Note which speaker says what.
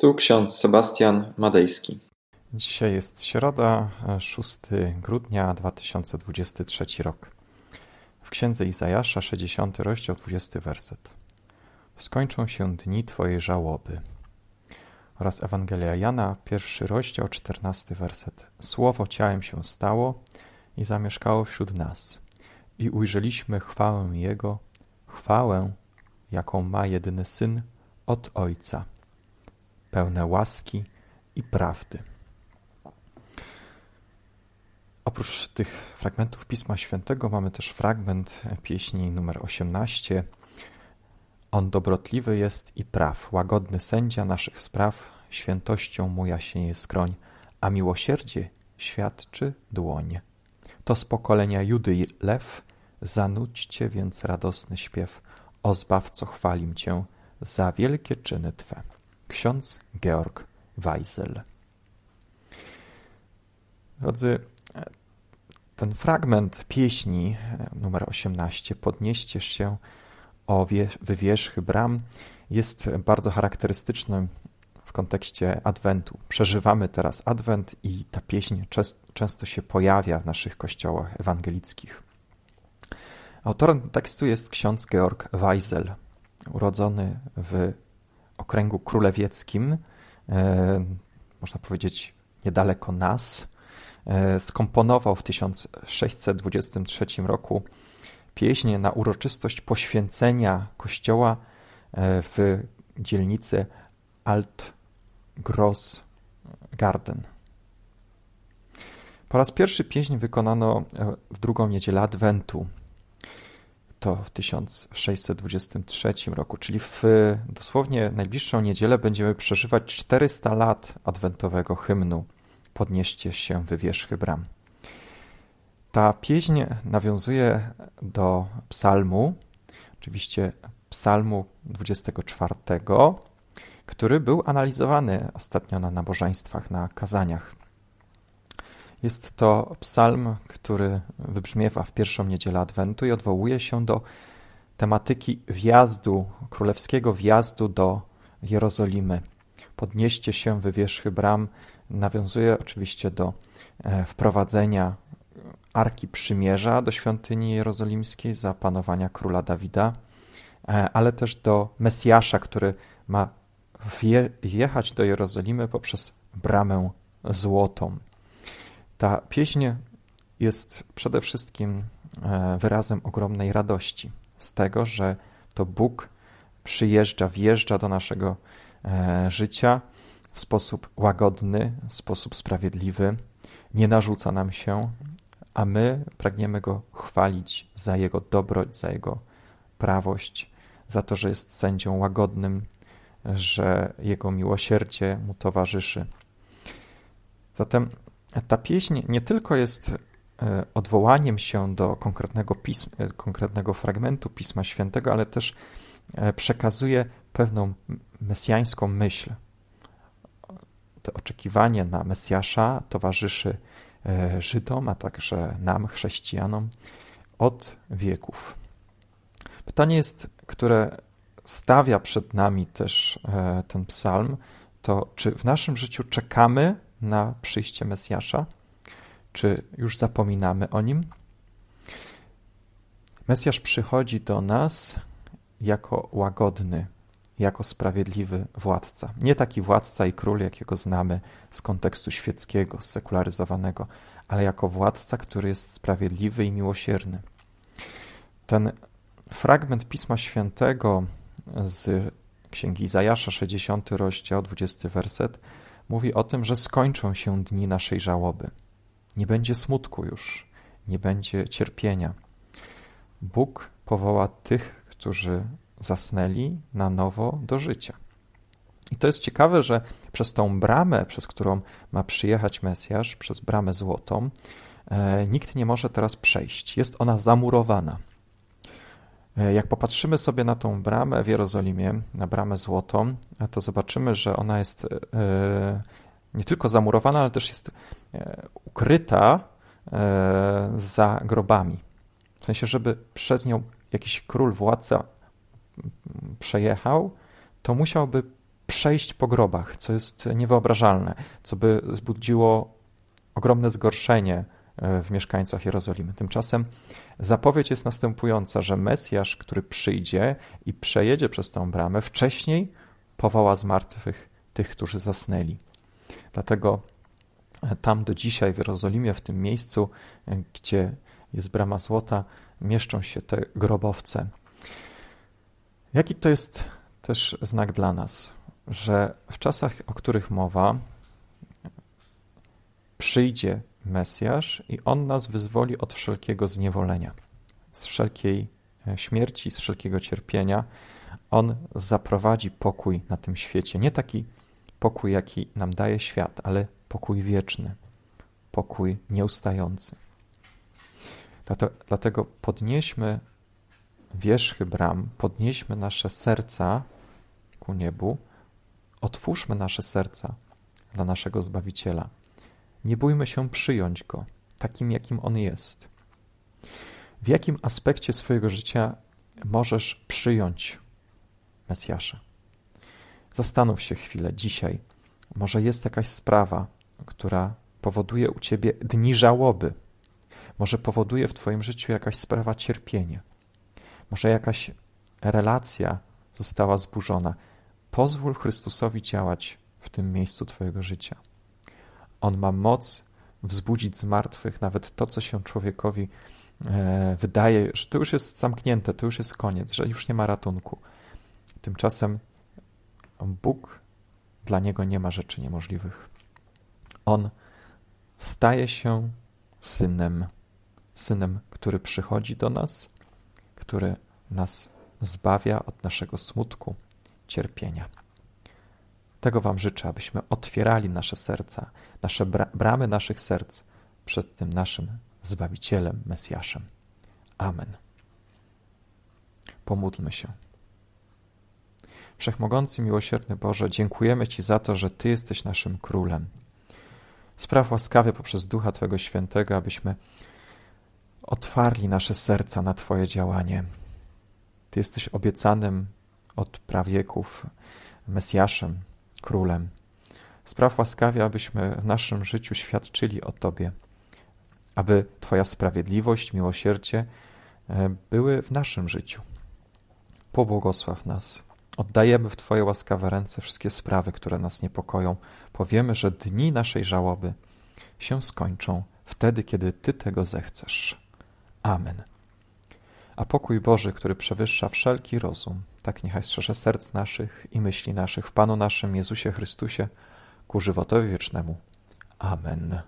Speaker 1: Tu ksiądz Sebastian Madejski.
Speaker 2: Dzisiaj jest środa, 6 grudnia 2023 rok. W księdze Izajasza, 60 rozdział, 20 werset. Skończą się dni Twojej żałoby. Oraz Ewangelia Jana, pierwszy rozdział, 14 werset. Słowo ciałem się stało i zamieszkało wśród nas. I ujrzeliśmy chwałę Jego, chwałę, jaką ma jedyny Syn od Ojca pełne łaski i prawdy. Oprócz tych fragmentów Pisma Świętego mamy też fragment pieśni numer 18. On dobrotliwy jest i praw, łagodny sędzia naszych spraw, świętością mu jaśnieje skroń, a miłosierdzie świadczy dłoń. To z pokolenia Judy i Lew, zanudźcie więc radosny śpiew, o Zbawco chwalim Cię za wielkie czyny Twe ksiądz Georg Weisel. Drodzy, ten fragment pieśni e, numer 18 Podnieście się o wywierzchy bram jest bardzo charakterystyczny w kontekście Adwentu. Przeżywamy teraz Adwent i ta pieśń często się pojawia w naszych kościołach ewangelickich. Autorem tekstu jest ksiądz Georg Weisel, urodzony w okręgu królewieckim, e, można powiedzieć niedaleko nas, e, skomponował w 1623 roku pieśń na uroczystość poświęcenia kościoła e, w dzielnicy Alt Gross Garden. Po raz pierwszy pieśń wykonano w drugą niedzielę Adwentu to w 1623 roku, czyli w dosłownie najbliższą niedzielę będziemy przeżywać 400 lat adwentowego hymnu Podnieście się wywierzchy bram. Ta pieśń nawiązuje do psalmu, oczywiście psalmu 24, który był analizowany ostatnio na nabożeństwach, na kazaniach. Jest to psalm, który wybrzmiewa w pierwszą niedzielę Adwentu i odwołuje się do tematyki wjazdu, królewskiego wjazdu do Jerozolimy. Podnieście się wywierzchy bram nawiązuje oczywiście do e, wprowadzenia Arki Przymierza do świątyni jerozolimskiej za panowania króla Dawida, e, ale też do Mesjasza, który ma wjechać do Jerozolimy poprzez bramę złotą. Ta pieśń jest przede wszystkim e, wyrazem ogromnej radości z tego, że to Bóg przyjeżdża, wjeżdża do naszego e, życia w sposób łagodny, w sposób sprawiedliwy, nie narzuca nam się, a my pragniemy Go chwalić za Jego dobroć, za Jego prawość, za to, że jest sędzią łagodnym, że Jego miłosierdzie mu towarzyszy. Zatem ta pieśń nie tylko jest e, odwołaniem się do konkretnego, pism, e, konkretnego fragmentu Pisma Świętego, ale też e, przekazuje pewną mesjańską myśl. To oczekiwanie na Mesjasza towarzyszy Żydom, a także nam, chrześcijanom, od wieków. Pytanie jest, które stawia przed nami też ten psalm, to czy w naszym życiu czekamy na przyjście Mesjasza? Czy już zapominamy o nim? Mesjasz przychodzi do nas jako łagodny, jako sprawiedliwy władca. Nie taki władca i król, jakiego znamy z kontekstu świeckiego, sekularyzowanego, ale jako władca, który jest sprawiedliwy i miłosierny. Ten fragment Pisma Świętego z Księgi Izajasza, 60 rozdział, 20 werset, mówi o tym, że skończą się dni naszej żałoby. Nie będzie smutku już, nie będzie cierpienia. Bóg powoła tych, którzy zasnęli na nowo do życia. I to jest ciekawe, że przez tą bramę, przez którą ma przyjechać Mesjasz, przez bramę złotą, e, nikt nie może teraz przejść. Jest ona zamurowana. E, jak popatrzymy sobie na tą bramę w Jerozolimie, na bramę złotą, e, to zobaczymy, że ona jest e, nie tylko zamurowana, ale też jest ukryta za grobami. W sensie, żeby przez nią jakiś król, władca przejechał, to musiałby przejść po grobach, co jest niewyobrażalne, co by wzbudziło ogromne zgorszenie e, w mieszkańcach Jerozolimy. Tymczasem zapowiedź jest następująca, że Mesjasz, który przyjdzie i przejedzie przez tą bramę, wcześniej powoła z martwych tych, którzy zasnęli. Dlatego e, tam do dzisiaj w Jerozolimie, w tym miejscu, e, gdzie jest brama złota, mieszczą się te grobowce. Jaki to jest też znak dla nas, że w czasach, o których mowa, przyjdzie Mesjasz i On nas wyzwoli od wszelkiego zniewolenia, z wszelkiej e, śmierci, z wszelkiego cierpienia. On zaprowadzi pokój na tym świecie. Nie taki pokój, jaki nam daje świat, ale pokój wieczny, pokój nieustający. Dlatego podnieśmy wierzchy bram, podnieśmy nasze serca ku niebu, otwórzmy nasze serca dla naszego Zbawiciela. Nie bójmy się przyjąć Go takim, jakim On jest. W jakim aspekcie swojego życia możesz przyjąć Mesjasza? Zastanów się chwilę dzisiaj. Może jest jakaś sprawa, która powoduje u ciebie dni żałoby. Może powoduje w twoim życiu jakaś sprawa cierpienia. Może jakaś relacja została zburzona. Pozwól Chrystusowi działać w tym miejscu twojego życia. On ma moc wzbudzić z martwych nawet to, co się człowiekowi e, wydaje, że to już jest zamknięte, to już jest koniec, że już nie ma ratunku. Tymczasem Bóg dla niego nie ma rzeczy niemożliwych. On staje się synem, synem, który przychodzi do nas, który nas zbawia od naszego smutku, cierpienia. Tego Wam życzę, abyśmy otwierali nasze serca, nasze bramy naszych serc przed tym naszym Zbawicielem, Mesjaszem. Amen. Pomódlmy się. Wszechmogący, miłosierny Boże, dziękujemy Ci za to, że Ty jesteś naszym Królem. Spraw łaskawie poprzez Ducha Twego Świętego, abyśmy otwarli nasze serca na Twoje działanie. Ty jesteś obiecanym od prawieków Mesjaszem, Królem. Spraw łaskawie, abyśmy w naszym życiu świadczyli o Tobie, aby Twoja sprawiedliwość, miłosierdzie e, były w naszym życiu. Pobłogosław nas. Oddajemy w Twoje łaskawe ręce wszystkie sprawy, które nas niepokoją. Powiemy, że dni naszej żałoby się skończą wtedy, kiedy Ty tego zechcesz. Amen. A pokój Boży, który przewyższa wszelki rozum, tak niechaj strzeże serc naszych i myśli naszych w Panu naszym Jezusie Chrystusie ku żywotowi wiecznemu. Amen.